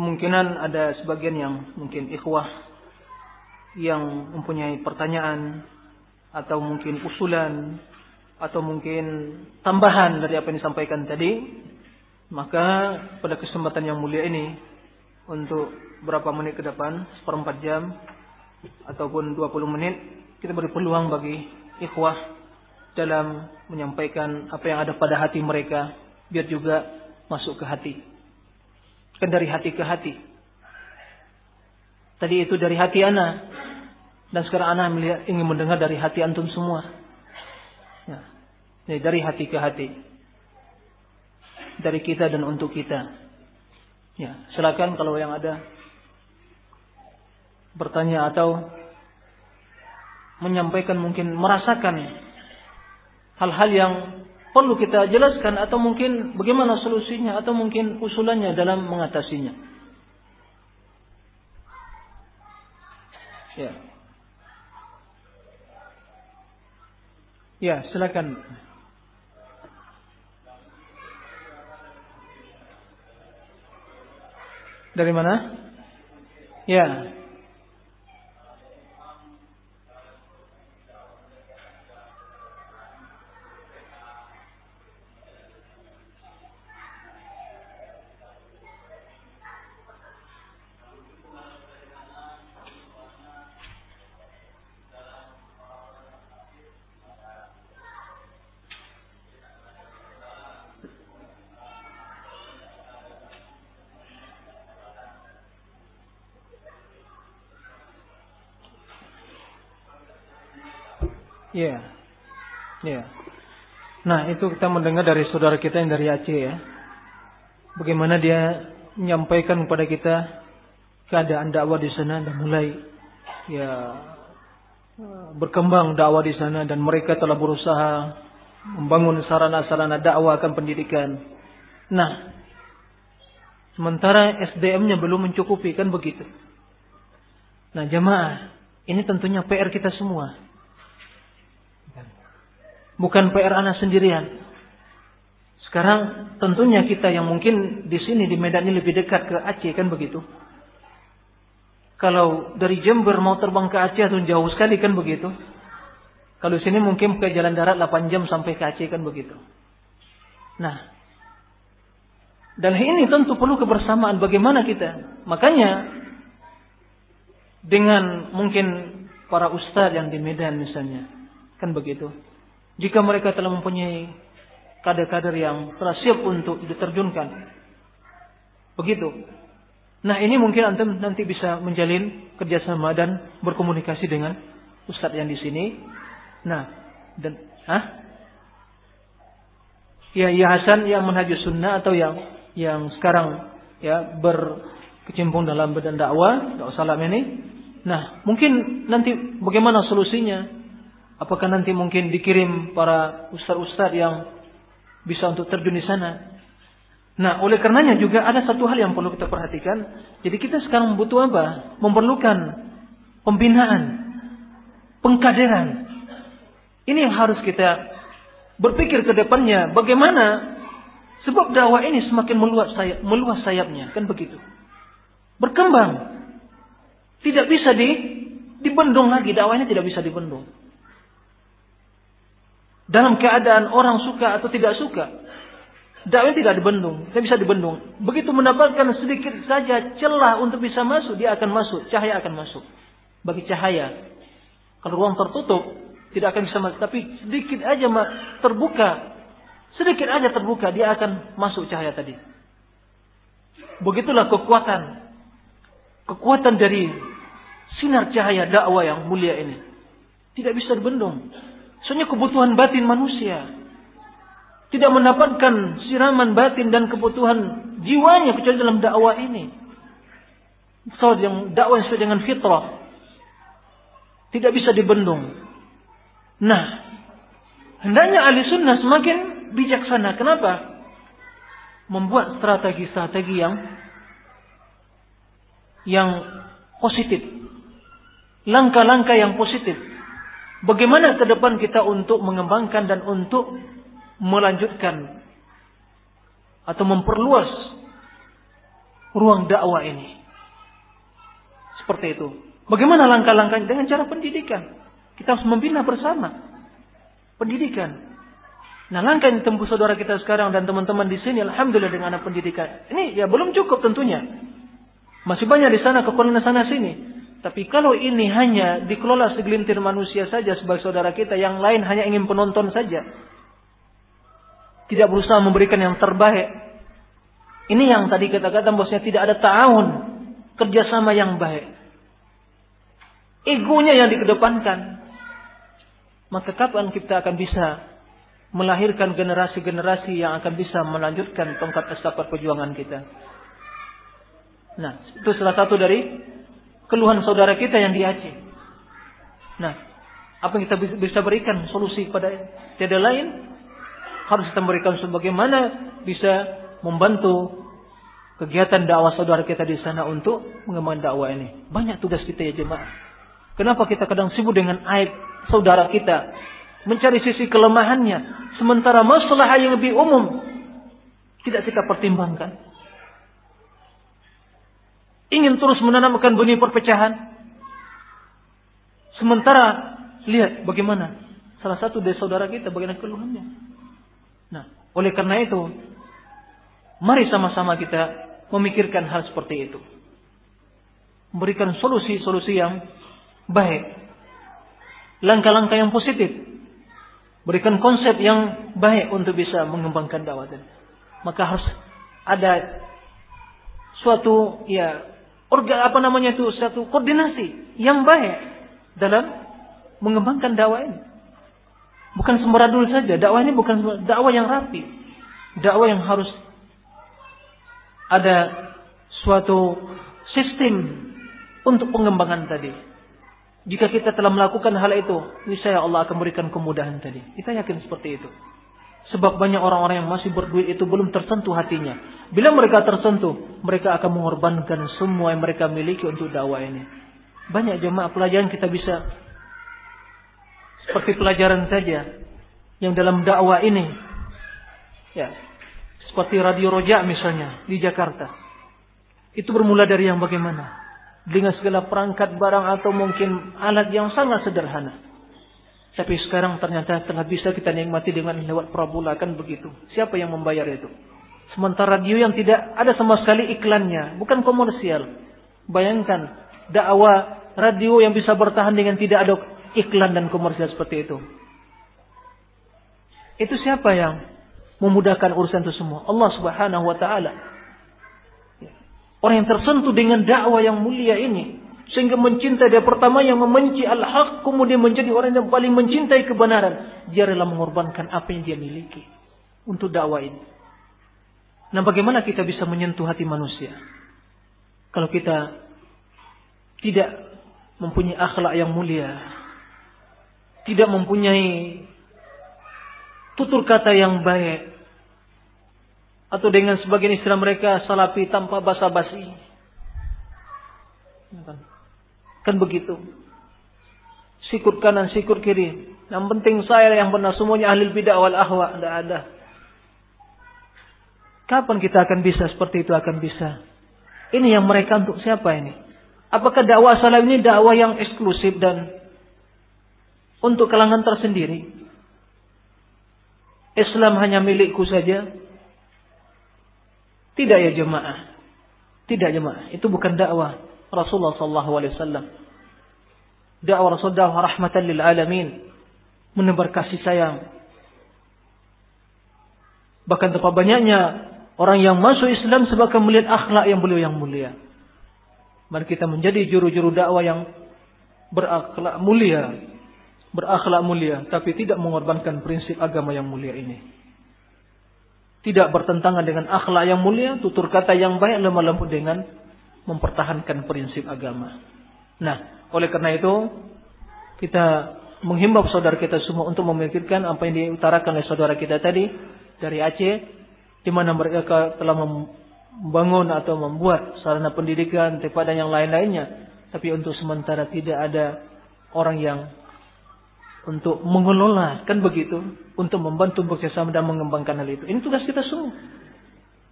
kemungkinan ada sebagian yang mungkin ikhwah yang mempunyai pertanyaan atau mungkin usulan atau mungkin tambahan dari apa yang disampaikan tadi, maka pada kesempatan yang mulia ini untuk berapa menit ke depan, seperempat jam ataupun 20 menit, kita beri peluang bagi ikhwah dalam menyampaikan apa yang ada pada hati mereka, biar juga masuk ke hati. Kan dari hati ke hati. Tadi itu dari hati ana. Dan sekarang ana melihat, ingin mendengar dari hati antum semua. Ya. Jadi dari hati ke hati. Dari kita dan untuk kita. Ya, silakan kalau yang ada bertanya atau menyampaikan mungkin merasakan hal-hal yang perlu kita jelaskan atau mungkin bagaimana solusinya atau mungkin usulannya dalam mengatasinya. Ya. Ya, silakan. Dari mana? Ya. Iya. Iya. Nah, itu kita mendengar dari saudara kita yang dari Aceh ya. Bagaimana dia menyampaikan kepada kita keadaan dakwah di sana dan mulai ya berkembang dakwah di sana dan mereka telah berusaha membangun sarana-sarana dakwah akan pendidikan. Nah, sementara SDM-nya belum mencukupi kan begitu. Nah, jemaah, ini tentunya PR kita semua. Bukan PR anak sendirian. Sekarang tentunya kita yang mungkin di sini di Medan ini lebih dekat ke Aceh kan begitu. Kalau dari Jember mau terbang ke Aceh itu jauh sekali kan begitu. Kalau di sini mungkin ke jalan darat 8 jam sampai ke Aceh kan begitu. Nah, dan ini tentu perlu kebersamaan bagaimana kita. Makanya dengan mungkin para ustadz yang di Medan misalnya, kan begitu. Jika mereka telah mempunyai kader-kader yang telah siap untuk diterjunkan. Begitu. Nah ini mungkin antum nanti bisa menjalin kerjasama dan berkomunikasi dengan ustadz yang di sini. Nah, dan ah, ya ya Hasan yang menhajus sunnah atau yang yang sekarang ya berkecimpung dalam badan dakwah, dakwah salam ini. Nah, mungkin nanti bagaimana solusinya? Apakah nanti mungkin dikirim para ustaz-ustaz yang bisa untuk terjun di sana? Nah, oleh karenanya juga ada satu hal yang perlu kita perhatikan. Jadi kita sekarang butuh apa? Memerlukan pembinaan, pengkaderan. Ini yang harus kita berpikir ke depannya. Bagaimana? Sebab dakwah ini semakin meluas, sayap, meluas sayapnya. Kan begitu. Berkembang. Tidak bisa di, dibendung lagi. Dakwah ini tidak bisa dibendung. Dalam keadaan orang suka atau tidak suka. Dakwah tidak dibendung, tidak bisa dibendung. Begitu mendapatkan sedikit saja celah untuk bisa masuk, dia akan masuk, cahaya akan masuk. Bagi cahaya, kalau ruang tertutup, tidak akan bisa masuk. Tapi sedikit aja terbuka, sedikit aja terbuka, dia akan masuk cahaya tadi. Begitulah kekuatan, kekuatan dari sinar cahaya dakwah yang mulia ini. Tidak bisa dibendung. Soalnya kebutuhan batin manusia. Tidak mendapatkan siraman batin dan kebutuhan jiwanya kecuali dalam dakwah ini. So, yang dakwah sesuai dengan fitrah. Tidak bisa dibendung. Nah, hendaknya ahli sunnah semakin bijaksana. Kenapa? Membuat strategi-strategi yang yang positif. Langkah-langkah yang positif Bagaimana ke depan kita untuk mengembangkan dan untuk melanjutkan atau memperluas ruang dakwah ini. Seperti itu. Bagaimana langkah-langkahnya? Dengan cara pendidikan. Kita harus membina bersama. Pendidikan. Nah langkah yang ditempuh saudara kita sekarang dan teman-teman di sini, alhamdulillah dengan pendidikan. Ini ya belum cukup tentunya. Masih banyak di sana kekurangan sana sini. Tapi kalau ini hanya dikelola segelintir manusia saja sebagai saudara kita, yang lain hanya ingin penonton saja. Tidak berusaha memberikan yang terbaik. Ini yang tadi kata-kata bosnya tidak ada ta'awun. Kerjasama yang baik. Egonya yang dikedepankan. Maka kapan kita akan bisa melahirkan generasi-generasi yang akan bisa melanjutkan tongkat estafet perjuangan kita. Nah, itu salah satu dari keluhan saudara kita yang di Aceh. Nah, apa yang kita bisa berikan solusi pada tiada lain harus kita berikan sebagaimana bisa membantu kegiatan dakwah saudara kita di sana untuk mengembangkan dakwah ini. Banyak tugas kita ya jemaah. Kenapa kita kadang sibuk dengan aib saudara kita, mencari sisi kelemahannya, sementara masalah yang lebih umum tidak kita pertimbangkan. Ingin terus menanamkan benih perpecahan. Sementara lihat bagaimana salah satu dari saudara kita bagaimana keluhannya. Nah, oleh karena itu, mari sama-sama kita memikirkan hal seperti itu. Memberikan solusi-solusi yang baik. Langkah-langkah yang positif. Berikan konsep yang baik untuk bisa mengembangkan dakwah. Maka harus ada suatu ya organ apa namanya itu suatu koordinasi yang baik dalam mengembangkan dakwah ini. Bukan sembaradul saja, dakwah ini bukan dakwah yang rapi. Dakwah yang harus ada suatu sistem untuk pengembangan tadi. Jika kita telah melakukan hal itu, niscaya Allah akan memberikan kemudahan tadi. Kita yakin seperti itu. Sebab banyak orang-orang yang masih berduit itu belum tersentuh hatinya. Bila mereka tersentuh, mereka akan mengorbankan semua yang mereka miliki untuk dakwah ini. Banyak jemaah pelajaran kita bisa seperti pelajaran saja yang dalam dakwah ini ya seperti Radio Roja misalnya di Jakarta. Itu bermula dari yang bagaimana? Dengan segala perangkat barang atau mungkin alat yang sangat sederhana. Tapi sekarang ternyata telah bisa kita nikmati dengan lewat parabola kan begitu. Siapa yang membayar itu? Sementara radio yang tidak ada sama sekali iklannya, bukan komersial. Bayangkan dakwah radio yang bisa bertahan dengan tidak ada iklan dan komersial seperti itu. Itu siapa yang memudahkan urusan itu semua. Allah Subhanahu wa taala. Orang yang tersentuh dengan dakwah yang mulia ini sehingga mencintai dia pertama yang membenci al-haq kemudian menjadi orang yang paling mencintai kebenaran. Dia rela mengorbankan apa yang dia miliki untuk dakwah ini. Nah bagaimana kita bisa menyentuh hati manusia? Kalau kita tidak mempunyai akhlak yang mulia tidak mempunyai tutur kata yang baik atau dengan sebagian istilah mereka salafi tanpa basa-basi. Kan begitu. Sikut kanan, sikut kiri. Yang penting saya yang benar semuanya ahli bidah wal ahwa. Tidak ada. Kapan kita akan bisa seperti itu akan bisa? Ini yang mereka untuk siapa ini? Apakah dakwah salam ini dakwah yang eksklusif dan untuk kalangan tersendiri? Islam hanya milikku saja? Tidak ya jemaah. Tidak jemaah. Itu bukan dakwah Rasulullah sallallahu alaihi wasallam. Dakwah Rasul dakwah rahmatan lil alamin. Menebar kasih sayang. Bahkan terlalu banyaknya orang yang masuk Islam sebabkan melihat akhlak yang beliau yang mulia. Mari kita menjadi juru-juru dakwah yang berakhlak mulia, berakhlak mulia, tapi tidak mengorbankan prinsip agama yang mulia ini tidak bertentangan dengan akhlak yang mulia, tutur kata yang baik lemah lembut dengan mempertahankan prinsip agama. Nah, oleh karena itu kita menghimbau saudara kita semua untuk memikirkan apa yang diutarakan oleh saudara kita tadi dari Aceh, di mana mereka telah membangun atau membuat sarana pendidikan, tempat dan yang lain-lainnya. Tapi untuk sementara tidak ada orang yang untuk mengelola kan begitu untuk membantu bekerjasama dan mengembangkan hal itu ini tugas kita semua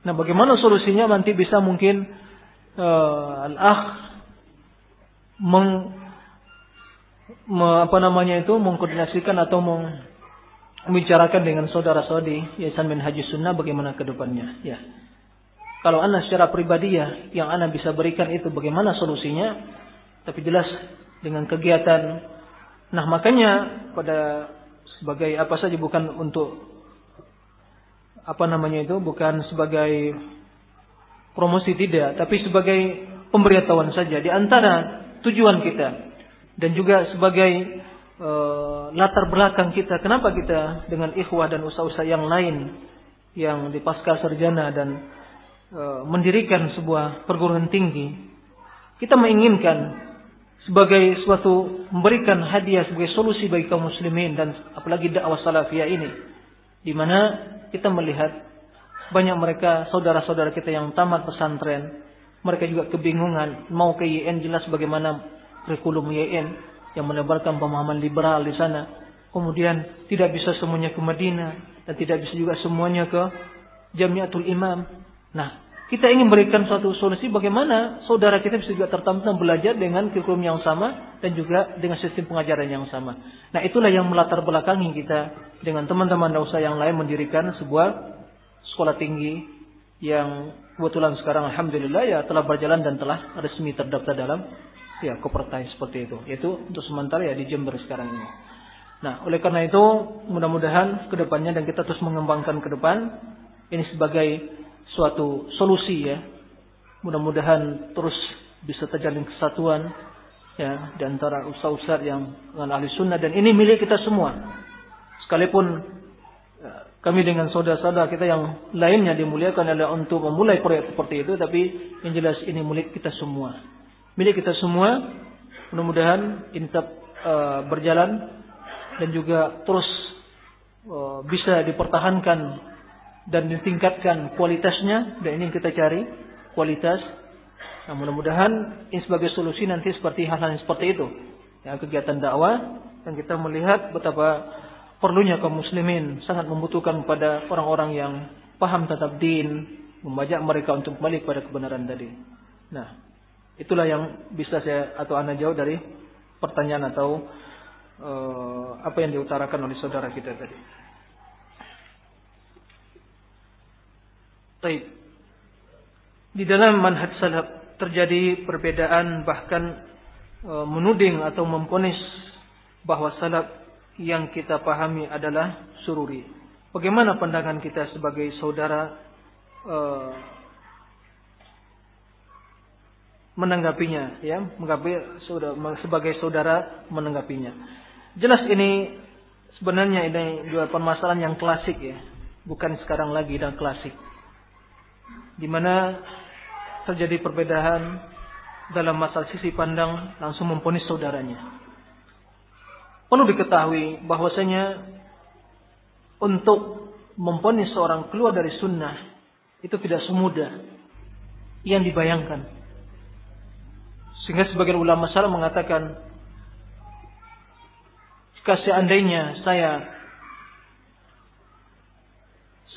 nah bagaimana solusinya nanti bisa mungkin uh, al-akh meng me, apa namanya itu mengkoordinasikan atau membicarakan dengan saudara-saudari Yayasan Haji Sunnah bagaimana ke depannya ya. Kalau anda secara pribadi ya yang anda bisa berikan itu bagaimana solusinya? Tapi jelas dengan kegiatan. Nah makanya pada sebagai apa saja bukan untuk apa namanya itu bukan sebagai promosi tidak tapi sebagai pemberitahuan saja di antara tujuan kita. Dan juga sebagai uh, latar belakang kita kenapa kita dengan ikhwah dan usaha-usaha yang lain yang di pasca sarjana dan uh, mendirikan sebuah perguruan tinggi kita menginginkan sebagai suatu memberikan hadiah sebagai solusi bagi kaum muslimin dan apalagi dakwah salafiyah ini di mana kita melihat banyak mereka saudara-saudara kita yang tamat pesantren. Mereka juga kebingungan mau ke YN jelas bagaimana kurikulum YN yang menebarkan pemahaman liberal di sana. Kemudian tidak bisa semuanya ke Madinah dan tidak bisa juga semuanya ke Jamiatul Imam. Nah kita ingin berikan suatu solusi bagaimana saudara kita bisa juga tertampung belajar dengan kurikulum yang sama dan juga dengan sistem pengajaran yang sama. Nah itulah yang melatar belakangi kita dengan teman-teman dausa yang lain mendirikan sebuah sekolah tinggi yang kebetulan sekarang alhamdulillah ya telah berjalan dan telah resmi terdaftar dalam ya kopertai seperti itu. Yaitu untuk sementara ya di Jember sekarang ini. Nah, oleh karena itu mudah-mudahan ke depannya dan kita terus mengembangkan ke depan ini sebagai suatu solusi ya. Mudah-mudahan terus bisa terjalin kesatuan ya di antara ustaz-ustaz yang dengan ahli sunnah dan ini milik kita semua. Sekalipun kami dengan saudara-saudara kita yang lainnya dimuliakan adalah untuk memulai proyek seperti itu tapi yang jelas ini milik kita semua. Milik kita semua. Mudah-mudahan tetap uh, berjalan dan juga terus uh, bisa dipertahankan dan ditingkatkan kualitasnya dan ini yang kita cari kualitas nah mudah-mudahan ini sebagai solusi nanti seperti hal-hal seperti itu ya kegiatan dakwah dan kita melihat betapa perlunya kaum muslimin sangat membutuhkan pada orang-orang yang paham tetap din memajak mereka untuk kembali kepada kebenaran tadi nah itulah yang bisa saya atau anda jauh dari pertanyaan atau uh, apa yang diutarakan oleh saudara kita tadi Taib. Di dalam manhaj salaf terjadi perbedaan bahkan e, menuding atau memponis bahwa salaf yang kita pahami adalah sururi. Bagaimana pandangan kita sebagai saudara e, menanggapinya ya, menggapi sebagai saudara menanggapinya. Jelas ini sebenarnya ini dua permasalahan yang klasik ya, bukan sekarang lagi dan klasik di mana terjadi perbedaan dalam masalah sisi pandang langsung memponis saudaranya. Perlu diketahui bahwasanya untuk memponis seorang keluar dari sunnah itu tidak semudah yang dibayangkan. Sehingga sebagian ulama salah mengatakan jika seandainya saya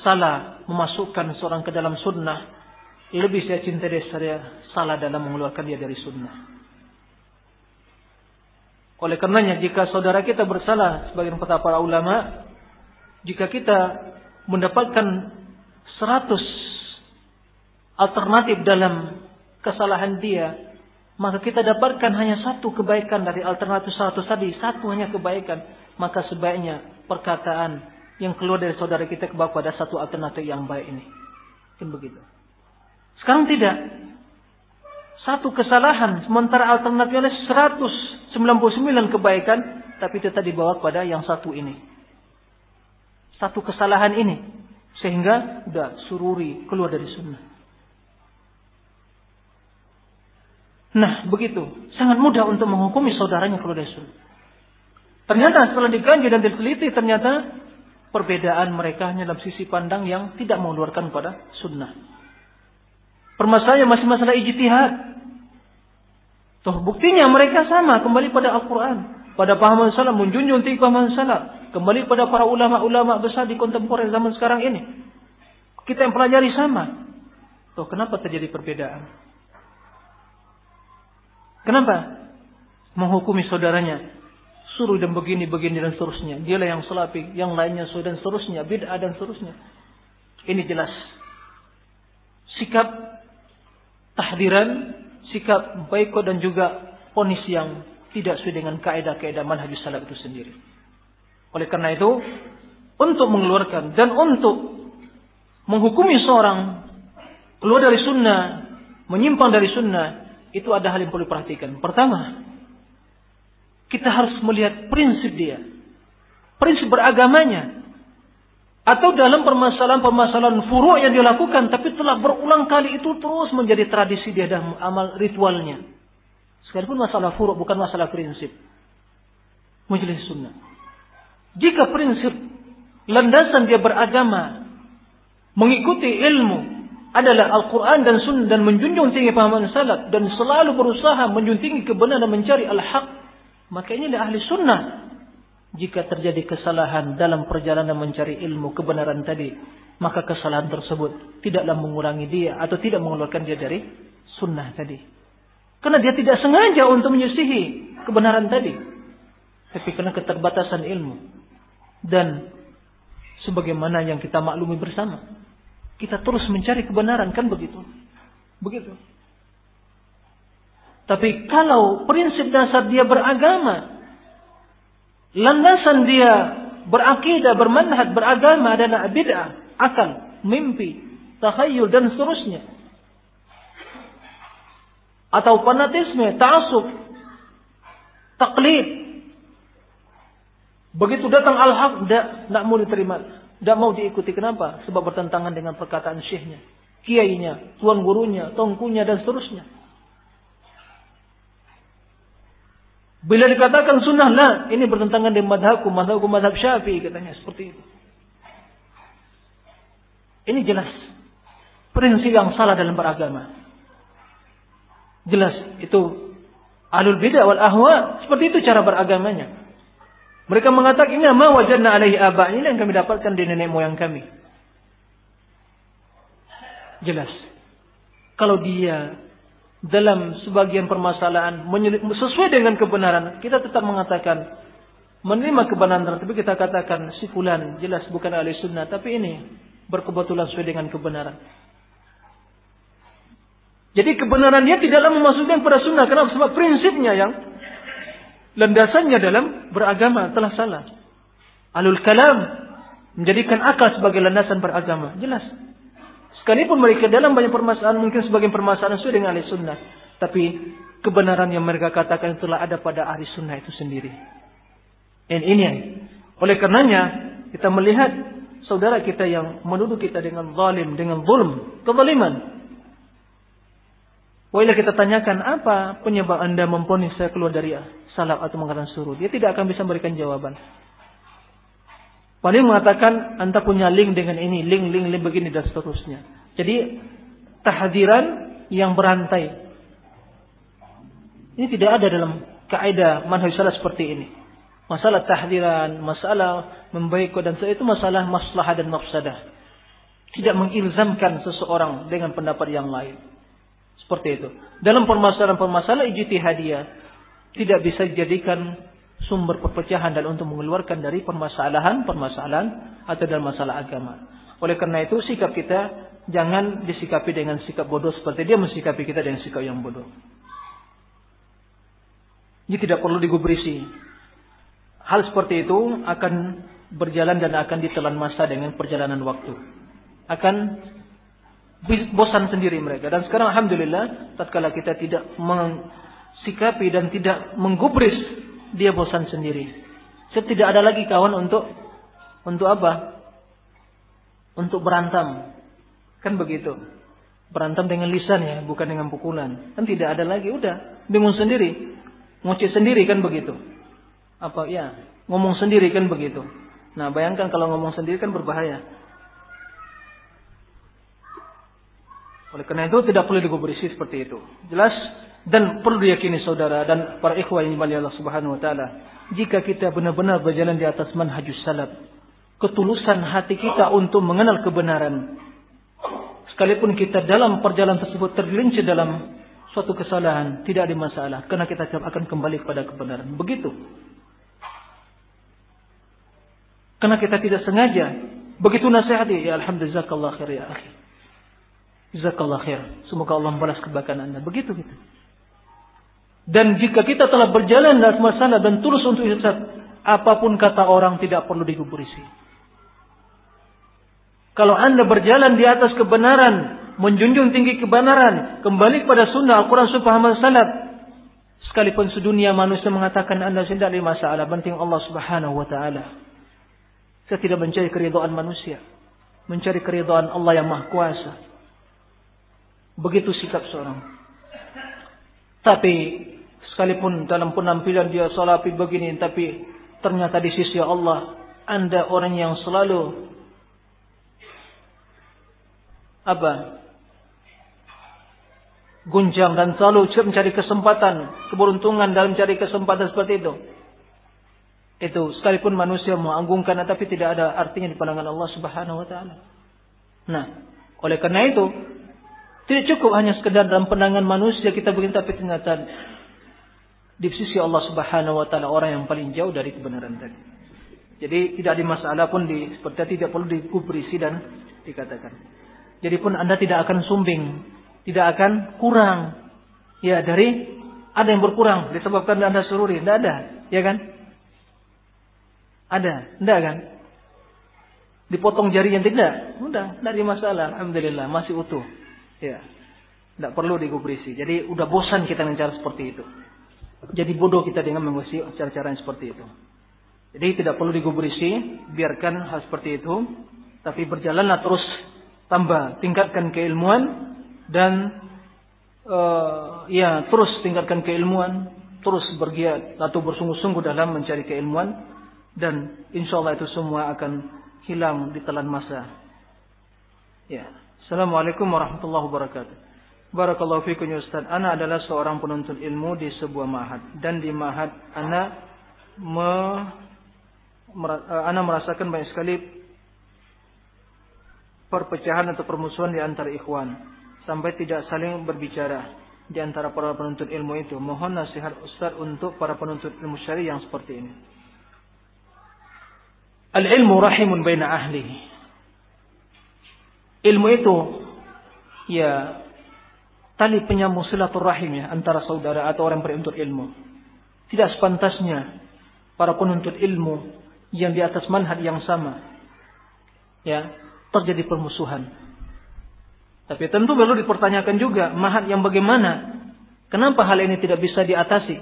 salah memasukkan seorang ke dalam sunnah, lebih saya cinta dia saya salah dalam mengeluarkan dia dari sunnah. Oleh karenanya jika saudara kita bersalah sebagian kata para ulama, jika kita mendapatkan seratus alternatif dalam kesalahan dia, maka kita dapatkan hanya satu kebaikan dari alternatif seratus tadi, satu hanya kebaikan, maka sebaiknya perkataan yang keluar dari saudara kita kepada satu alternatif yang baik ini. Kan begitu. Sekarang tidak. Satu kesalahan, sementara alternatifnya 199 kebaikan, tapi tetap dibawa kepada yang satu ini. Satu kesalahan ini. Sehingga udah sururi keluar dari sunnah. Nah, begitu. Sangat mudah untuk menghukumi saudaranya keluar dari sunnah. Ternyata setelah dikaji dan diteliti, ternyata Perbedaan mereka hanya dalam sisi pandang yang tidak mengeluarkan pada sunnah. Permasalahannya masih masalah ijtihad. Toh buktinya mereka sama kembali pada Al-Quran. Pada pahaman salam menjunjung tinggi pahaman salam. Kembali pada para ulama-ulama besar di kontemporer zaman sekarang ini. Kita yang pelajari sama. Toh kenapa terjadi perbedaan? Kenapa? Menghukumi saudaranya. Suruh dan begini, begini dan seterusnya. Dialah yang selapi, yang lainnya sudah dan seterusnya. Bid'ah dan seterusnya. Ini jelas. Sikap tahdiran, sikap baiko dan juga ponis yang tidak sesuai dengan kaidah-kaidah manhajus salaf itu sendiri. Oleh karena itu, untuk mengeluarkan dan untuk menghukumi seorang keluar dari sunnah, menyimpang dari sunnah, itu ada hal yang perlu diperhatikan. Pertama, kita harus melihat prinsip dia. Prinsip beragamanya. Atau dalam permasalahan-permasalahan furu' yang dia lakukan, tapi telah berulang kali itu terus menjadi tradisi dia dalam amal ritualnya. Sekalipun masalah furu' bukan masalah prinsip. Majelis sunnah. Jika prinsip landasan dia beragama, mengikuti ilmu, adalah Al-Quran dan Sunnah dan menjunjung tinggi pahaman salaf dan selalu berusaha menjunjung tinggi kebenaran dan mencari al-haq, maka adalah ahli sunnah. Jika terjadi kesalahan dalam perjalanan mencari ilmu kebenaran tadi, maka kesalahan tersebut tidaklah mengurangi dia atau tidak mengeluarkan dia dari sunnah tadi. Karena dia tidak sengaja untuk menyisihi kebenaran tadi. Tapi karena keterbatasan ilmu. Dan sebagaimana yang kita maklumi bersama kita terus mencari kebenaran kan begitu. Begitu. Tapi kalau prinsip dasar dia beragama, landasan dia berakidah, bermanhaj, beragama adalah bid'ah, akal, mimpi, takhayul dan seterusnya. Atau fanatisme, ta'asub, taklid. Begitu datang al-haq, tidak mau diterima. Tidak mau diikuti. Kenapa? Sebab bertentangan dengan perkataan syekhnya. Kiainya, tuan gurunya, tongkunya, dan seterusnya. Bila dikatakan sunnah lah, ini bertentangan dengan madhabku, madhabku madhab syafi'i katanya seperti itu. Ini jelas. Prinsip yang salah dalam beragama. Jelas itu alul bidah wal ahwa seperti itu cara beragamanya. Mereka mengatakan ini ma wajadna alaihi aba. Ini yang kami dapatkan di nenek moyang kami. Jelas. Kalau dia dalam sebagian permasalahan sesuai dengan kebenaran, kita tetap mengatakan menerima kebenaran tapi kita katakan si fulan jelas bukan ahli sunnah tapi ini berkebetulan sesuai dengan kebenaran. Jadi kebenaran dia tidaklah memasukkan pada sunnah karena sebab prinsipnya yang landasannya dalam beragama telah salah. Alul kalam menjadikan akal sebagai landasan beragama. Jelas. Sekalipun mereka dalam banyak permasalahan mungkin sebagian permasalahan sesuai dengan ahli sunnah. Tapi kebenaran yang mereka katakan telah ada pada ahli sunnah itu sendiri. Dan ini oleh karenanya kita melihat saudara kita yang menuduh kita dengan zalim, dengan zulm, kezaliman. Wailah kita tanyakan apa penyebab anda memponis saya keluar dari salaf atau mengatakan suruh. Dia tidak akan bisa memberikan jawaban. Paling mengatakan anda punya link dengan ini, link, link, link begini dan seterusnya. Jadi tahdiran yang berantai. Ini tidak ada dalam kaidah manhaj salaf seperti ini. Masalah tahdiran, masalah membaik dan itu masalah maslahah dan mafsadah. Tidak mengilzamkan seseorang dengan pendapat yang lain. Seperti itu. Dalam permasalahan-permasalahan ijtihadiyah tidak bisa dijadikan sumber perpecahan dan untuk mengeluarkan dari permasalahan-permasalahan atau dalam masalah agama. Oleh karena itu sikap kita jangan disikapi dengan sikap bodoh seperti dia mensikapi kita dengan sikap yang bodoh. Ini tidak perlu digubrisi. Hal seperti itu akan berjalan dan akan ditelan masa dengan perjalanan waktu. Akan bosan sendiri mereka. Dan sekarang alhamdulillah tatkala kita tidak mensikapi dan tidak menggubris dia bosan sendiri. Sebab tidak ada lagi kawan untuk untuk apa? Untuk berantem. Kan begitu. Berantem dengan lisan ya, bukan dengan pukulan. Kan tidak ada lagi, udah bingung sendiri. Ngoceh sendiri kan begitu. Apa ya? Ngomong sendiri kan begitu. Nah, bayangkan kalau ngomong sendiri kan berbahaya. Oleh karena itu tidak perlu dikuburisi seperti itu. Jelas dan perlu diyakini saudara dan para ikhwah yang dimuliakan Allah Subhanahu wa taala, jika kita benar-benar berjalan di atas manhajus salaf, ketulusan hati kita untuk mengenal kebenaran, sekalipun kita dalam perjalanan tersebut tergelincir dalam suatu kesalahan, tidak ada masalah karena kita akan kembali kepada kebenaran. Begitu. Karena kita tidak sengaja. Begitu nasihati, ya alhamdulillah khair ya akhi. Jazakallah khair. Semoga Allah membalas kebaikan Anda. Begitu gitu. Dan jika kita telah berjalan dalam masalah dan tulus untuk ihsan, apa pun kata orang tidak perlu digubris. Kalau Anda berjalan di atas kebenaran, menjunjung tinggi kebenaran, kembali kepada sunnah Al-Quran Subhanahu Salaf, sekalipun sedunia manusia mengatakan Anda tidak ada masalah, penting Allah Subhanahu Wa Taala. Saya tidak mencari keridhaan manusia. Mencari keridhaan Allah yang maha kuasa. Begitu sikap seorang. Tapi sekalipun dalam penampilan dia salafi begini. Tapi ternyata di sisi Allah. Anda orang yang selalu. Apa? Gunjang dan selalu mencari kesempatan. Keberuntungan dalam mencari kesempatan seperti itu itu sekalipun manusia menganggungkan tapi tidak ada artinya di pandangan Allah Subhanahu wa taala. Nah, oleh karena itu tidak cukup hanya sekedar dalam pandangan manusia kita begini tapi ternyata di sisi Allah Subhanahu wa taala orang yang paling jauh dari kebenaran tadi. Jadi tidak ada masalah pun di seperti tidak perlu dikubrisi dan dikatakan. Jadi pun Anda tidak akan sumbing, tidak akan kurang ya dari ada yang berkurang disebabkan Anda sururi, tidak ada, ya kan? Ada, enggak kan? Dipotong jarinya tidak? Udah, tidak ada masalah. Alhamdulillah, masih utuh. Ya. Tidak perlu digubrisi. Jadi udah bosan kita dengan cara seperti itu. Jadi bodoh kita dengan mengusi cara-cara yang seperti itu. Jadi tidak perlu digubrisi, biarkan hal seperti itu. Tapi berjalanlah terus tambah, tingkatkan keilmuan dan uh, ya terus tingkatkan keilmuan, terus bergiat atau bersungguh-sungguh dalam mencari keilmuan dan insya Allah itu semua akan hilang di telan masa. Ya. Assalamualaikum warahmatullahi wabarakatuh. Barakallahu fikum ya Ustaz. Ana adalah seorang penuntut ilmu di sebuah mahad dan di mahad ana me, eh, ana merasakan banyak sekali perpecahan atau permusuhan di antara ikhwan sampai tidak saling berbicara di antara para penuntut ilmu itu. Mohon nasihat Ustaz untuk para penuntut ilmu syari yang seperti ini. Al-ilmu rahimun baina ahli. Ilmu itu ya tali penyambung silaturahim ya antara saudara atau orang penuntut ilmu. Tidak sepantasnya para penuntut ilmu yang di atas manhaj yang sama ya terjadi permusuhan. Tapi tentu perlu dipertanyakan juga manhaj yang bagaimana? Kenapa hal ini tidak bisa diatasi?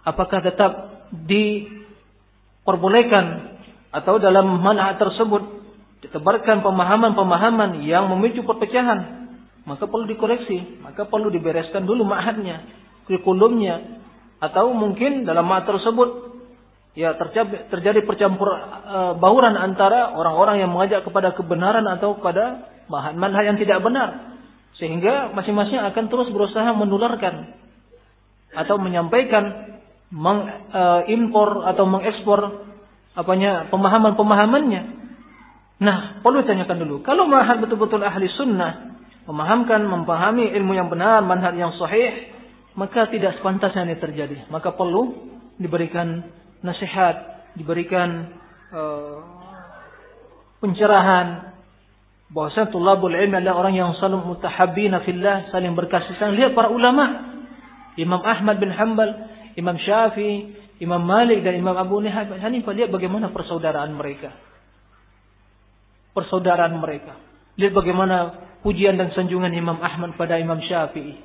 Apakah tetap diperbolehkan atau dalam manhaj tersebut ditebarkan pemahaman-pemahaman yang memicu perpecahan, maka perlu dikoreksi, maka perlu dibereskan dulu manhajnya, kurikulumnya, atau mungkin dalam manhaj tersebut ya terjadi, terjadi percampur uh, bauran antara orang-orang yang mengajak kepada kebenaran atau kepada manhaj yang tidak benar, sehingga masing-masing akan terus berusaha menularkan atau menyampaikan mengimpor uh, atau mengekspor apanya pemahaman-pemahamannya. Nah, perlu ditanyakan dulu. Kalau mahal betul-betul ahli sunnah, memahamkan, memahami ilmu yang benar, manhaj yang sahih, maka tidak sepantasnya ini terjadi. Maka perlu diberikan nasihat, diberikan uh, pencerahan bahwasanya tulabul ilmi adalah orang yang saling mutahabbina fillah, saling berkasih sayang. Lihat para ulama. Imam Ahmad bin Hanbal, Imam Syafi'i, Imam Malik dan Imam Abu Hanifah lihat bagaimana persaudaraan mereka. Persaudaraan mereka. Lihat bagaimana pujian dan sanjungan Imam Ahmad pada Imam Syafi'i.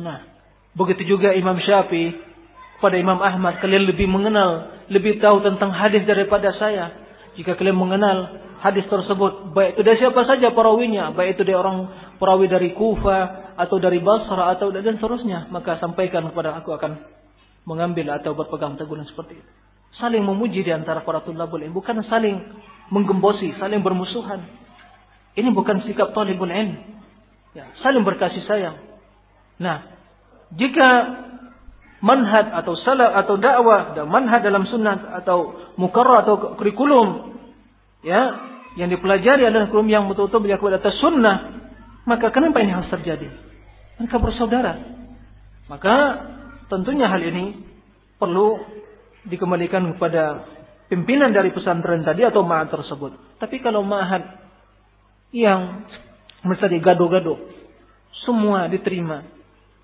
Nah, begitu juga Imam Syafi'i pada Imam Ahmad. Kalian lebih mengenal, lebih tahu tentang hadis daripada saya. Jika kalian mengenal hadis tersebut, baik itu dari siapa saja perawinya, baik itu dari orang perawi dari Kufa, atau dari Basra atau dan seterusnya, maka sampaikan kepada aku akan mengambil atau berpegang teguh seperti itu. Saling memuji di antara para tulabul ilm, bukan saling menggembosi, saling bermusuhan. Ini bukan sikap talibul ilm. Ya, saling berkasih sayang. Nah, jika manhaj atau salah atau dakwah dan manhaj dalam sunnah atau mukarrar atau kurikulum ya yang dipelajari adalah kurikulum yang betul-betul berjalan atas sunnah Maka kenapa ini harus terjadi? Mereka bersaudara. Maka tentunya hal ini perlu dikembalikan kepada pimpinan dari pesantren tadi atau ma'had tersebut. Tapi kalau ma'had yang misalnya gado-gado, semua diterima.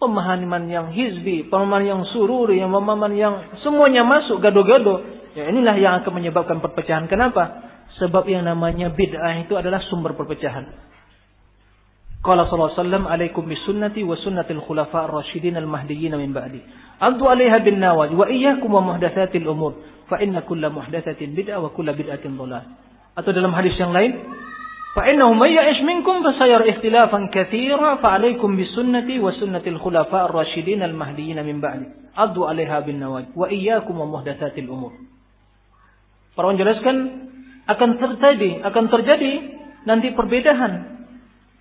Pemahaman yang hizbi, pemahaman yang sururi, yang pemahaman yang semuanya masuk gado-gado. Ya inilah yang akan menyebabkan perpecahan. Kenapa? Sebab yang namanya bid'ah itu adalah sumber perpecahan. Qala sallallahu alaihi wasallam alaikum wa sunnatil khulafa ar-rasyidin al-mahdiyyin min ba'di. Addu 'alaiha bin nawaj wa iyyakum wa muhdatsatil umur fa inna kulla muhdatsatin bid'ah wa kulla bid'atin dhalal. Atau dalam hadis yang lain, fa innahu may ya'ish minkum fa sayara ikhtilafan katsira fa 'alaikum bisunnati wa sunnatil khulafa ar-rasyidin al-mahdiyyin min ba'di. Addu 'alaiha bin nawaj wa iyyakum wa muhdatsatil umur. Para menjelaskan akan terjadi akan terjadi nanti perbedaan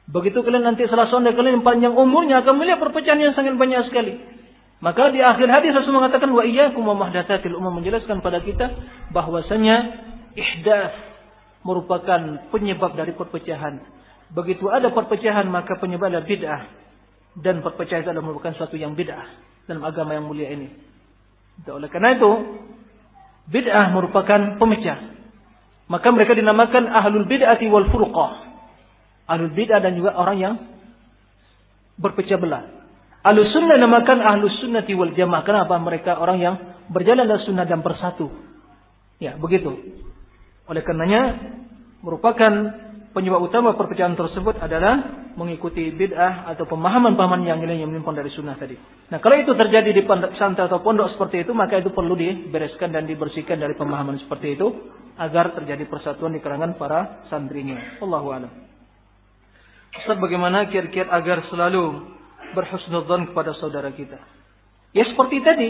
Begitu kalian nanti salah seorang kalian yang panjang umurnya akan melihat perpecahan yang sangat banyak sekali. Maka di akhir hadis Rasul mengatakan wa iyyakum wa muhdatsatil umum menjelaskan pada kita bahwasanya ihdas merupakan penyebab dari perpecahan. Begitu ada perpecahan maka penyebab adalah bid'ah dan perpecahan itu adalah merupakan suatu yang bid'ah dalam agama yang mulia ini. Oleh karena itu bid'ah merupakan pemecah. Maka mereka dinamakan ahlul bid'ati wal furqah. Ahlul bid'ah dan juga orang yang berpecah belah. Ahlus sunnah namakan ahlus sunnati wal jamaah. Kenapa? Mereka orang yang berjalan dalam sunnah dan bersatu. Ya, begitu. Oleh karenanya, merupakan penyebab utama perpecahan tersebut adalah mengikuti bid'ah atau pemahaman-pemahaman yang lain yang menyimpang dari sunnah tadi. Nah, kalau itu terjadi di pesantren atau pondok seperti itu, maka itu perlu dibereskan dan dibersihkan dari pemahaman seperti itu agar terjadi persatuan di kalangan para santrinya. Allahu a'lam. Ustaz bagaimana kiat-kiat agar selalu berhusnudzon kepada saudara kita? Ya seperti tadi.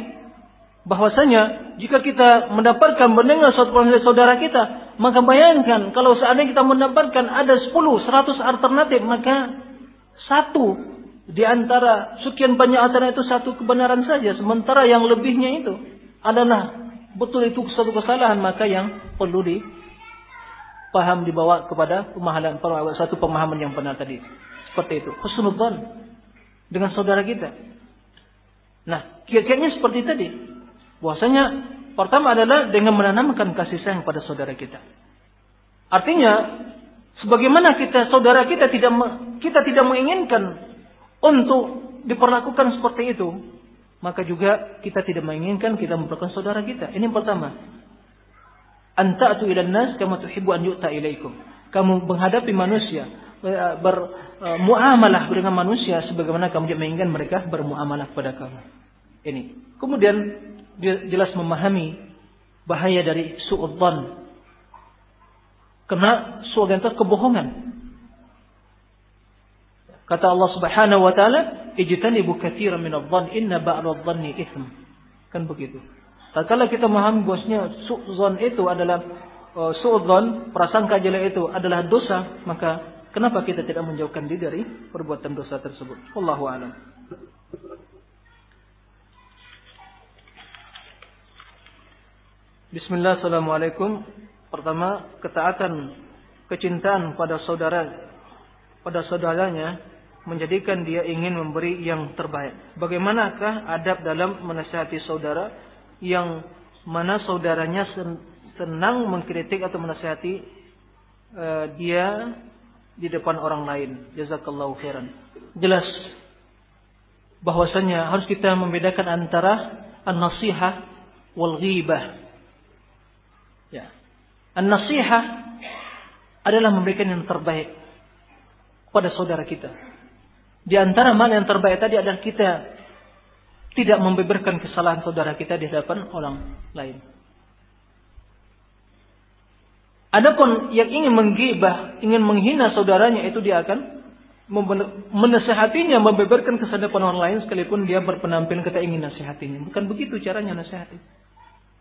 Bahwasanya jika kita mendapatkan mendengar suatu dari saudara kita, maka bayangkan kalau seandainya kita mendapatkan ada 10, 100 alternatif, maka satu di antara sekian banyak alternatif itu satu kebenaran saja. Sementara yang lebihnya itu adalah betul itu suatu kesalahan, maka yang perlu di paham dibawa kepada pemahaman satu pemahaman yang benar tadi. Seperti itu. Husnudzan dengan saudara kita. Nah, kiat-kiatnya seperti tadi. Bahwasanya pertama adalah dengan menanamkan kasih sayang pada saudara kita. Artinya, sebagaimana kita saudara kita tidak kita tidak menginginkan untuk diperlakukan seperti itu, maka juga kita tidak menginginkan kita memperlakukan saudara kita. Ini yang pertama anta'tu ila nas kama tuhibbu an yu'ta ilaikum. Kamu menghadapi manusia, bermuamalah dengan manusia sebagaimana kamu menginginkan mereka bermuamalah kepada kamu. Ini. Kemudian dia jelas memahami bahaya dari suudzon. Karena suudzon itu kebohongan. Kata Allah Subhanahu wa taala, "Ijtanibu katsiran min adh-dhann, inna ba'da adh-dhanni itsm." Kan begitu. Kalau kita memahami bosnya su'zon itu adalah uh, su'zon, prasangka jelek itu adalah dosa, maka kenapa kita tidak menjauhkan diri dari perbuatan dosa tersebut? Wallahu a'lam. Bismillah, Assalamualaikum. Pertama, ketaatan, kecintaan pada saudara, pada saudaranya, menjadikan dia ingin memberi yang terbaik. Bagaimanakah adab dalam menasihati saudara yang mana saudaranya senang mengkritik atau menasihati uh, dia di depan orang lain. Jazakallahu khairan. Jelas bahwasanya harus kita membedakan antara an-nasihah wal ghibah. Ya. An-nasihah adalah memberikan yang terbaik pada saudara kita. Di antara mana yang terbaik tadi adalah kita tidak membeberkan kesalahan saudara kita di hadapan orang lain. Adapun yang ingin menggibah, ingin menghina saudaranya itu dia akan menasehatinya, membeberkan kesalahan orang lain sekalipun dia berpenampilan kita ingin nasihatinya. Bukan begitu caranya nasihati.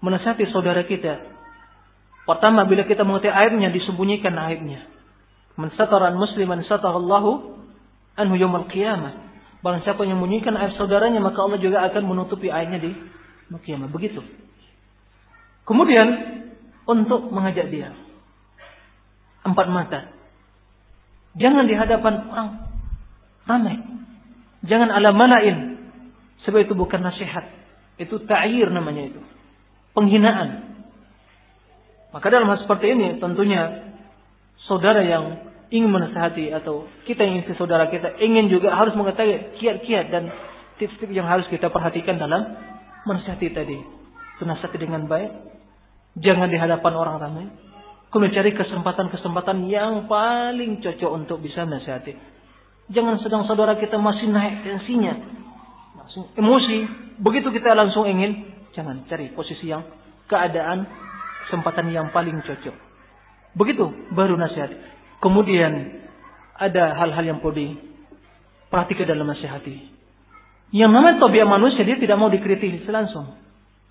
Menasihati saudara kita. Pertama bila kita mengetahui aibnya disembunyikan aibnya. Man sataran musliman satarallahu anhu yaumil qiyamah. Barang siapa yang menyembunyikan aib saudaranya, maka Allah juga akan menutupi aibnya di kiamat. Begitu. Kemudian, untuk mengajak dia. Empat mata. Jangan di hadapan orang Ramai. Jangan ala malain. Sebab itu bukan nasihat. Itu ta'ir namanya itu. Penghinaan. Maka dalam hal seperti ini tentunya saudara yang ingin menasihati atau kita yang ingin saudara kita ingin juga harus mengetahui kiat-kiat dan tips-tips yang harus kita perhatikan dalam menasihati tadi. Tunasihati dengan baik. Jangan di hadapan orang ramai. Kemudian cari kesempatan-kesempatan yang paling cocok untuk bisa menasihati. Jangan sedang saudara kita masih naik tensinya. Langsung emosi. Begitu kita langsung ingin. Jangan cari posisi yang keadaan kesempatan yang paling cocok. Begitu baru nasihat. Kemudian ada hal-hal yang perlu diperhatikan dalam nasihati. Yang namanya tobiak manusia dia tidak mau dikritik langsung.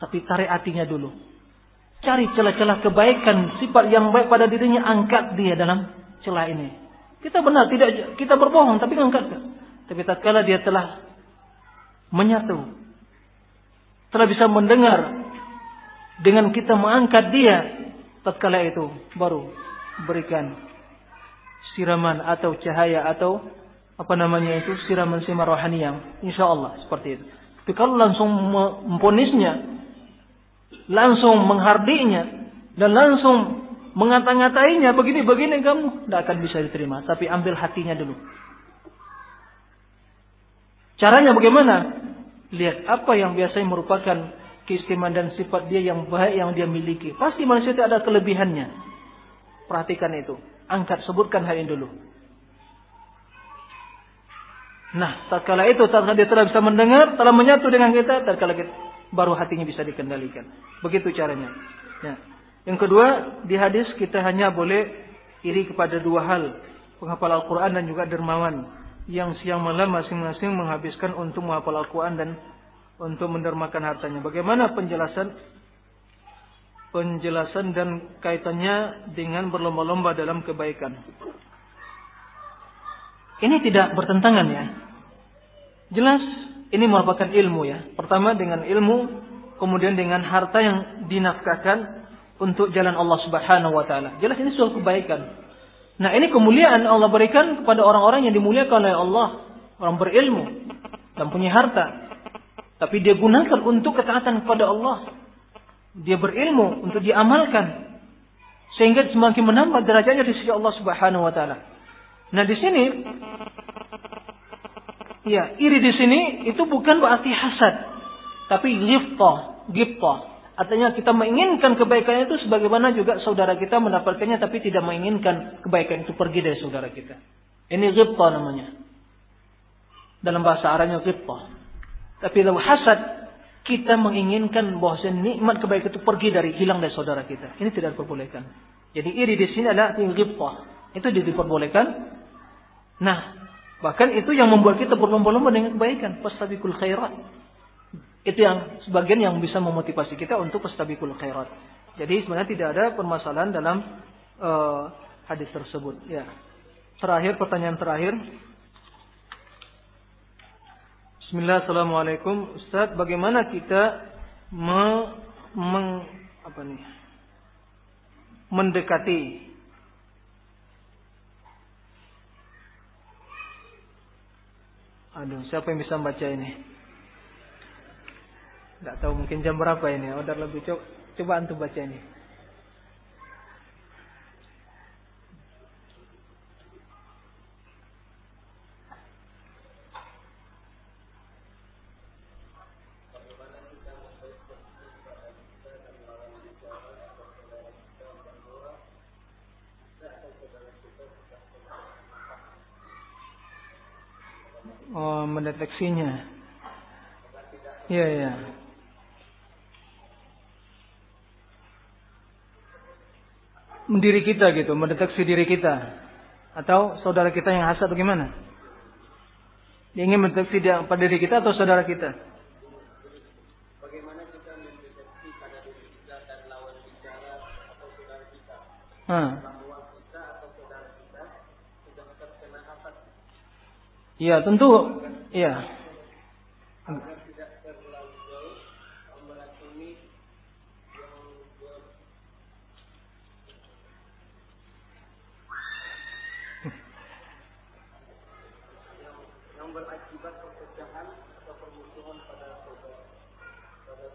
Tapi tarik hatinya dulu. Cari celah-celah kebaikan, sifat yang baik pada dirinya, angkat dia dalam celah ini. Kita benar, tidak kita berbohong, tapi angkat. Tapi tatkala dia telah menyatu, telah bisa mendengar dengan kita mengangkat dia, tatkala itu baru berikan siraman atau cahaya atau apa namanya itu siraman simar rohani yang insya Allah seperti itu. Tapi kalau langsung memponisnya langsung menghardinya dan langsung mengata-ngatainya begini-begini kamu tidak akan bisa diterima. Tapi ambil hatinya dulu. Caranya bagaimana? Lihat apa yang biasanya merupakan keistimewaan dan sifat dia yang baik yang dia miliki. Pasti manusia itu ada kelebihannya. Perhatikan itu. Angkat, sebutkan hal ini dulu. Nah, tak kala itu, tak kala dia telah bisa mendengar, telah menyatu dengan kita, tak kala kita, baru hatinya bisa dikendalikan. Begitu caranya. Ya. Yang kedua, di hadis kita hanya boleh iri kepada dua hal. Penghafal Al-Quran dan juga dermawan. Yang siang malam masing-masing menghabiskan untuk menghafal Al-Quran dan untuk mendermakan hartanya. Bagaimana penjelasan penjelasan dan kaitannya dengan berlomba-lomba dalam kebaikan. Ini tidak bertentangan ya. Jelas ini merupakan ilmu ya. Pertama dengan ilmu, kemudian dengan harta yang dinafkahkan untuk jalan Allah Subhanahu wa taala. Jelas ini suatu kebaikan. Nah, ini kemuliaan Allah berikan kepada orang-orang yang dimuliakan oleh Allah, orang berilmu dan punya harta. Tapi dia gunakan untuk ketaatan kepada Allah. Dia berilmu untuk diamalkan sehingga semakin menambah derajatnya di sisi Allah Subhanahu wa taala. Nah, di sini Ya, iri di sini itu bukan berarti hasad, tapi ghibtah, ghibtah. Artinya kita menginginkan kebaikan itu sebagaimana juga saudara kita mendapatkannya tapi tidak menginginkan kebaikan itu pergi dari saudara kita. Ini ghibtah namanya. Dalam bahasa Arabnya ghibtah. Tapi kalau hasad kita menginginkan bahwa nikmat kebaikan itu pergi dari hilang dari saudara kita. Ini tidak diperbolehkan. Jadi iri di sini adalah ghibtah. Itu diperbolehkan. Nah, Bahkan itu yang membuat kita berlomba-lomba dengan kebaikan. Pastabikul khairat. Itu yang sebagian yang bisa memotivasi kita untuk pastabikul khairat. Jadi sebenarnya tidak ada permasalahan dalam uh, hadis tersebut. Ya. Terakhir pertanyaan terakhir. Bismillah, Assalamualaikum. Ustaz, bagaimana kita me, meng, apa nih, mendekati Aduh, siapa yang bisa membaca ini? Tidak tahu mungkin jam berapa ini. Order lebih coba, coba antum baca ini. Oh, mendeteksinya. Iya, iya. Diri kita gitu, mendeteksi diri kita. Atau saudara kita yang hasad bagaimana? Dia ingin mendeteksi dia pada diri kita atau saudara kita? Bagaimana kita mendeteksi pada diri kita dan lawan bicara atau saudara kita? Hmm. Kita atau saudara kita sudah terkena hasad Iya, tentu. Iya tidak terlalu jauh meracuni yang ber berakibat perpecahan atau permusuhan pada pada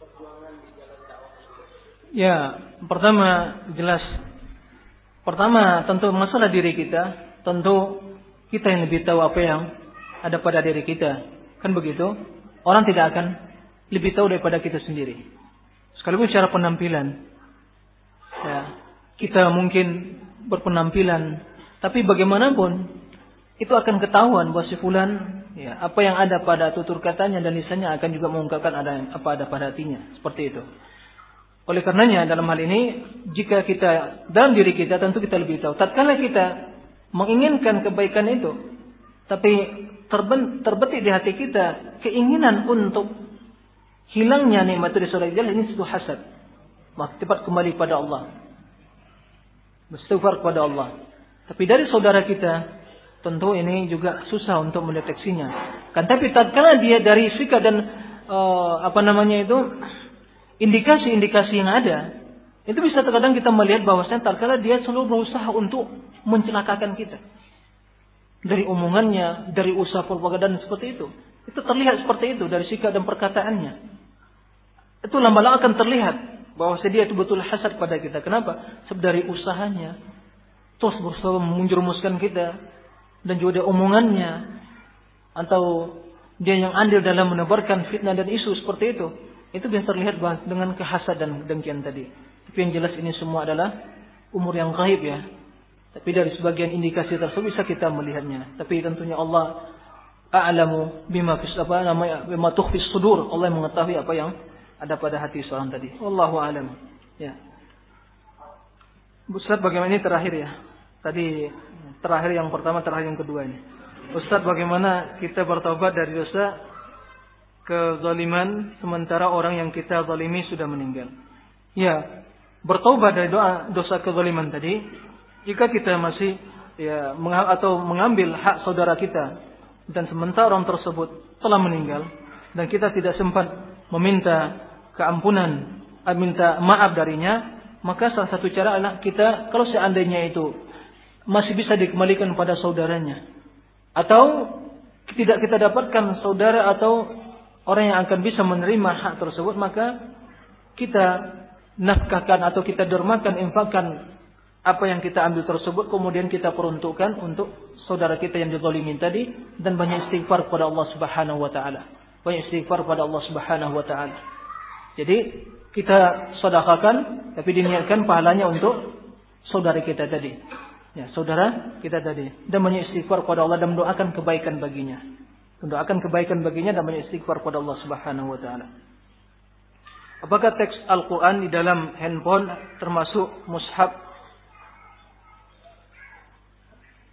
perjuangan di jalan dakwah Ya, pertama jelas. Pertama tentu masalah diri kita, tentu kita yang lebih tahu apa yang ada pada diri kita. Kan begitu? Orang tidak akan lebih tahu daripada kita sendiri. Sekalipun secara penampilan. Ya, kita mungkin berpenampilan, tapi bagaimanapun itu akan ketahuan bahwa si fulan ya, apa yang ada pada tutur katanya dan lisannya akan juga mengungkapkan ada apa ada pada hatinya. Seperti itu. Oleh karenanya dalam hal ini jika kita dalam diri kita tentu kita lebih tahu. Tatkala kita menginginkan kebaikan itu, tapi terben, terbetik di hati kita keinginan untuk hilangnya nikmat dari saudara ini itu hasad. Maka cepat kembali pada Allah. Beristighfar kepada Allah. Tapi dari saudara kita tentu ini juga susah untuk mendeteksinya. Kan tapi tatkala dia dari sikap dan uh, apa namanya itu indikasi-indikasi yang ada, itu bisa terkadang kita melihat bahwasanya tatkala dia selalu berusaha untuk mencelakakan kita. Dari omongannya, dari usaha propaganda seperti itu. Itu terlihat seperti itu dari sikap dan perkataannya. Itu lama-lama akan terlihat bahwa dia itu betul hasad pada kita. Kenapa? Sebab dari usahanya terus berusaha menjerumuskan kita dan juga dari omongannya atau dia yang andil dalam menebarkan fitnah dan isu seperti itu itu bisa terlihat dengan kehasad dan dengkian tadi. Tapi yang jelas ini semua adalah umur yang gaib ya. Tapi dari sebagian indikasi tersebut bisa kita melihatnya. Tapi tentunya Allah a'lamu bima fis apa namanya bima tukhfis sudur. Allah yang mengetahui apa yang ada pada hati seorang tadi. Wallahu alam. Ya. Ustaz bagaimana ini terakhir ya? Tadi terakhir yang pertama, terakhir yang kedua ini. Ustadz bagaimana kita bertobat dari dosa kezaliman sementara orang yang kita zalimi sudah meninggal? Ya, bertobat dari doa dosa kezaliman tadi jika kita masih ya atau mengambil hak saudara kita dan sementara orang tersebut telah meninggal dan kita tidak sempat meminta keampunan, eh, minta maaf darinya, maka salah satu cara adalah kita kalau seandainya itu masih bisa dikembalikan pada saudaranya. Atau tidak kita dapatkan saudara atau orang yang akan bisa menerima hak tersebut, maka kita nafkahkan atau kita dermakan, infakkan apa yang kita ambil tersebut, kemudian kita peruntukkan untuk saudara kita yang dizalimin tadi dan banyak istighfar kepada Allah Subhanahu wa taala. Banyak istighfar kepada Allah Subhanahu wa taala. Jadi kita sedekahkan tapi diniatkan pahalanya untuk saudara kita tadi ya saudara kita tadi dan istighfar kepada Allah dan mendoakan kebaikan baginya. Mendoakan kebaikan baginya dan istighfar kepada Allah Subhanahu wa taala. Apakah teks Al-Qur'an di dalam handphone termasuk mushaf?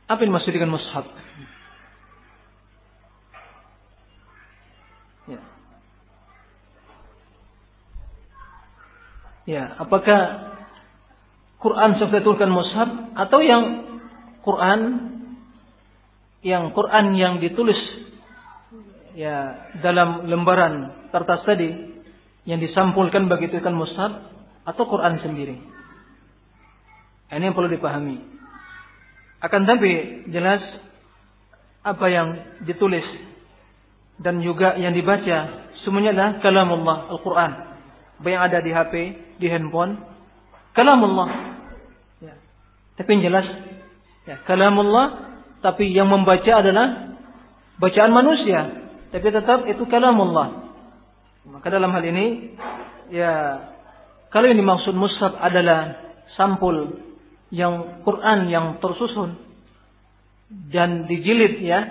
Apa yang maksud dengan mushaf? Ya. Ya apakah Quran subtitlkan mushaf atau yang Quran yang Quran yang ditulis ya dalam lembaran kertas tadi yang disampulkan begitu kan mushaf atau Quran sendiri. Ini yang perlu dipahami. Akan tapi jelas apa yang ditulis dan juga yang dibaca semuanya adalah kalamullah Al-Quran. Yang ada di HP, di handphone, kalamullah. Tapi yang jelas, ya, kalamullah, tapi yang membaca adalah bacaan manusia. Tapi tetap itu kalamullah. Maka dalam hal ini, ya, kalau yang dimaksud mushaf adalah sampul yang Quran yang tersusun dan dijilid ya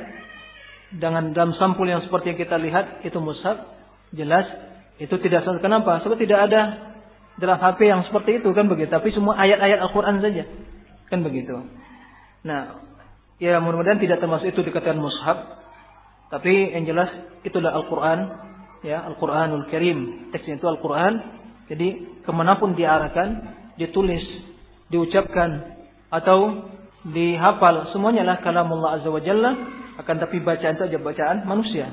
dengan dalam sampul yang seperti yang kita lihat itu mushaf jelas itu tidak kenapa sebab tidak ada dalam HP yang seperti itu kan begitu. Tapi semua ayat-ayat Al-Quran saja. Kan begitu. Nah, ya mudah-mudahan tidak termasuk itu dikatakan mushaf. Tapi yang jelas itulah Al-Quran. Ya, Al-Quranul Karim. Teksnya itu Al-Quran. Jadi ke mana pun diarahkan, ditulis, diucapkan, atau dihafal. Semuanya lah kalamullah azza wa jalla. Akan tapi bacaan itu aja bacaan manusia.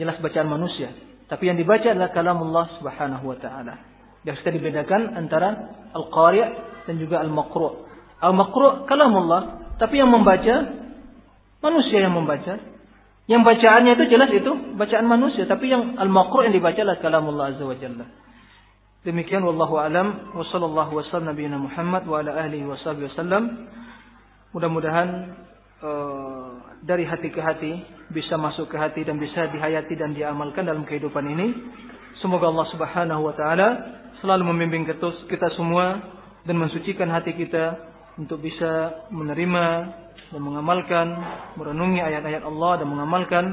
Jelas bacaan manusia. Tapi yang dibaca adalah kalamullah subhanahu wa ta'ala. Yang kita dibedakan antara al-qari' dan juga al-maqru'. Al-maqru' kalamullah, tapi yang membaca Manusia yang membaca. Yang bacaannya itu jelas itu bacaan manusia, tapi yang al-maqru' yang dibaca adalah kalamullah azza wa jalla. Demikian wallahu alam wa sallallahu wasallam nabiyina Muhammad wa ala alihi wasallam. Mudah-mudahan uh, dari hati ke hati bisa masuk ke hati dan bisa dihayati dan diamalkan dalam kehidupan ini. Semoga Allah Subhanahu wa taala selalu membimbing kita semua dan mensucikan hati kita untuk bisa menerima dan mengamalkan, merenungi ayat-ayat Allah dan mengamalkan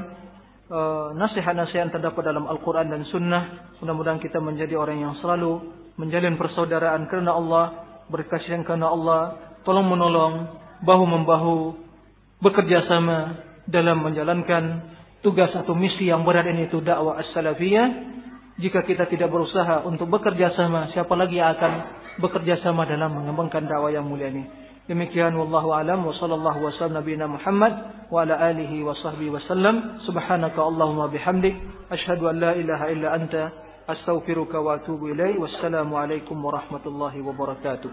uh, nasihat-nasihat terdapat dalam Al-Quran dan Sunnah. Mudah-mudahan kita menjadi orang yang selalu menjalin persaudaraan karena Allah, berkasih karena Allah, tolong menolong, bahu membahu, bekerja sama dalam menjalankan tugas atau misi yang berat ini itu dakwah as-salafiyah. Jika kita tidak berusaha untuk bekerja sama, siapa lagi yang akan bekerja sama dalam mengembangkan dakwah yang mulia ini? Demikian wallahu alam wa sallallahu wasallam nabiyina Muhammad wa ala alihi wa sahbihi wasallam. Subhanaka Allahumma bihamdik an la ilaha illa anta astaghfiruka wa atubu. Wassalamu alaikum warahmatullahi wabarakatuh.